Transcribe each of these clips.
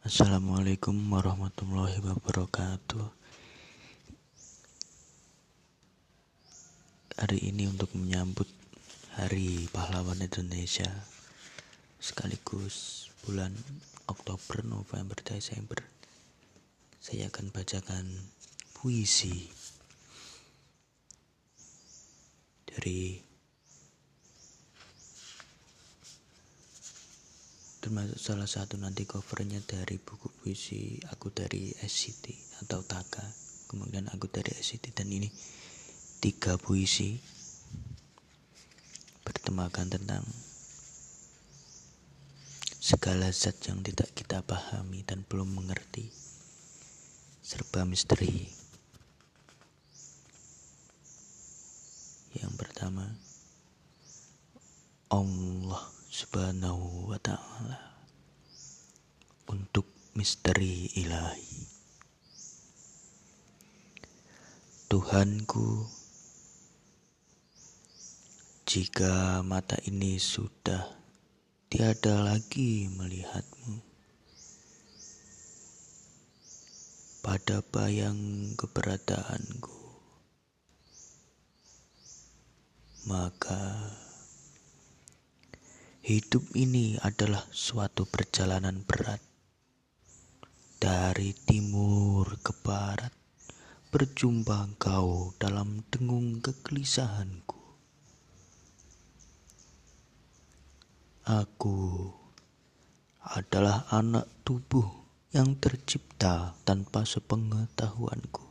Assalamualaikum warahmatullahi wabarakatuh. Hari ini untuk menyambut Hari Pahlawan Indonesia sekaligus bulan Oktober, November, Desember. Saya akan bacakan puisi dari termasuk salah satu nanti covernya dari buku puisi aku dari SCT atau Taka kemudian aku dari SCT dan ini tiga puisi bertemakan tentang segala zat yang tidak kita pahami dan belum mengerti. Serba misteri. Yang pertama Allah Subhanahu wa Ta'ala untuk misteri ilahi. Tuhanku, jika mata ini sudah tiada lagi melihatmu, pada bayang keberadaanku, maka Hidup ini adalah suatu perjalanan berat dari timur ke barat. Berjumpa engkau dalam dengung kegelisahanku. Aku adalah anak tubuh yang tercipta tanpa sepengetahuanku.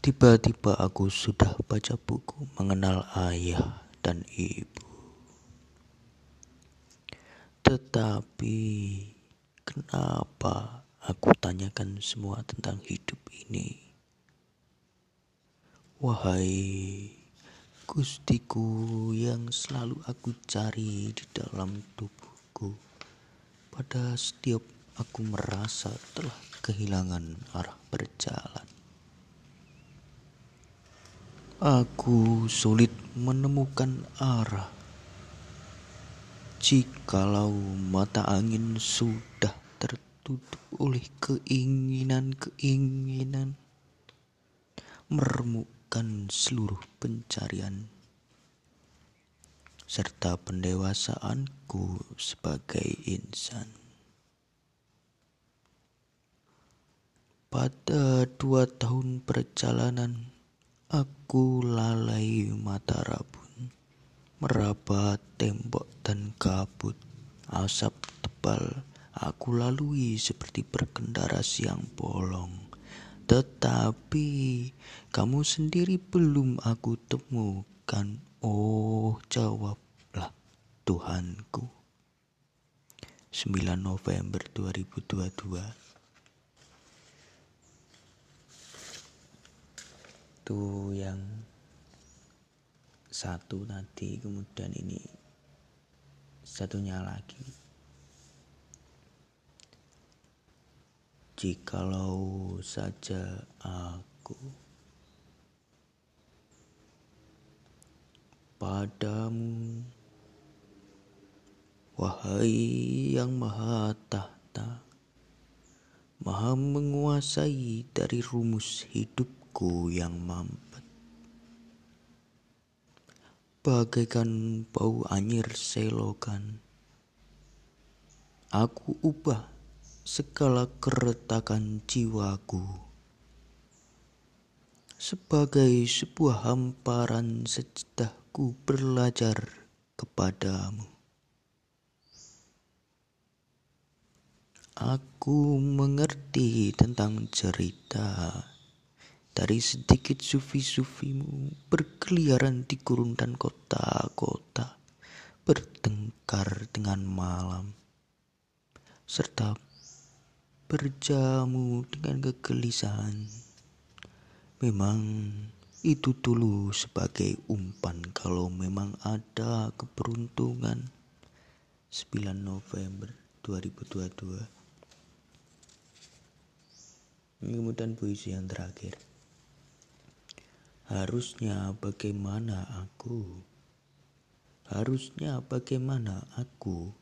Tiba-tiba aku sudah baca buku mengenal ayah dan ibu. Tetapi kenapa aku tanyakan semua tentang hidup ini? Wahai gustiku yang selalu aku cari di dalam tubuhku. Pada setiap aku merasa telah kehilangan arah berjalan. Aku sulit menemukan arah Jikalau mata angin sudah tertutup oleh keinginan-keinginan meremukkan seluruh pencarian serta pendewasaanku sebagai insan. Pada dua tahun perjalanan, aku lalai mata rabu meraba tembok dan kabut. Asap tebal aku lalui seperti berkendara siang bolong. Tetapi kamu sendiri belum aku temukan. Oh, jawablah Tuhanku. 9 November 2022 Tuh yang satu tadi kemudian ini satunya lagi. Jikalau saja aku padamu wahai yang maha tahta maha menguasai dari rumus hidupku yang mampet bagaikan bau anyir selokan. Aku ubah segala keretakan jiwaku sebagai sebuah hamparan sejedahku belajar kepadamu. Aku mengerti tentang cerita dari sedikit sufi-sufimu berkeliaran di gurun dan kota-kota, bertengkar dengan malam, serta berjamu dengan kegelisahan. Memang itu dulu sebagai umpan kalau memang ada keberuntungan. 9 November 2022 Kemudian puisi yang terakhir. Harusnya bagaimana aku? Harusnya bagaimana aku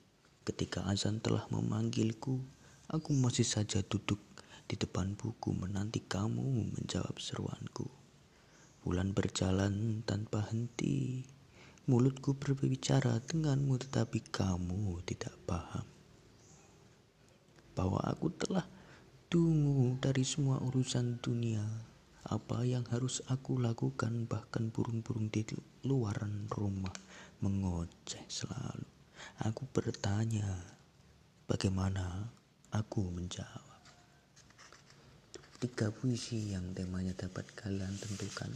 Ketika azan telah memanggilku, aku masih saja duduk di depan buku menanti kamu menjawab seruanku. Bulan berjalan tanpa henti. Mulutku berbicara denganmu tetapi kamu tidak paham. Bahwa aku telah tunggu dari semua urusan dunia. Apa yang harus aku lakukan bahkan burung-burung di luaran rumah mengoceh selalu. Aku bertanya, bagaimana aku menjawab? tiga puisi yang temanya dapat kalian tentukan.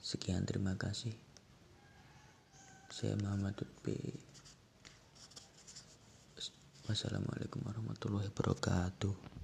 Sekian terima kasih. Saya Muhammad Lutfi. Wassalamualaikum warahmatullahi wabarakatuh.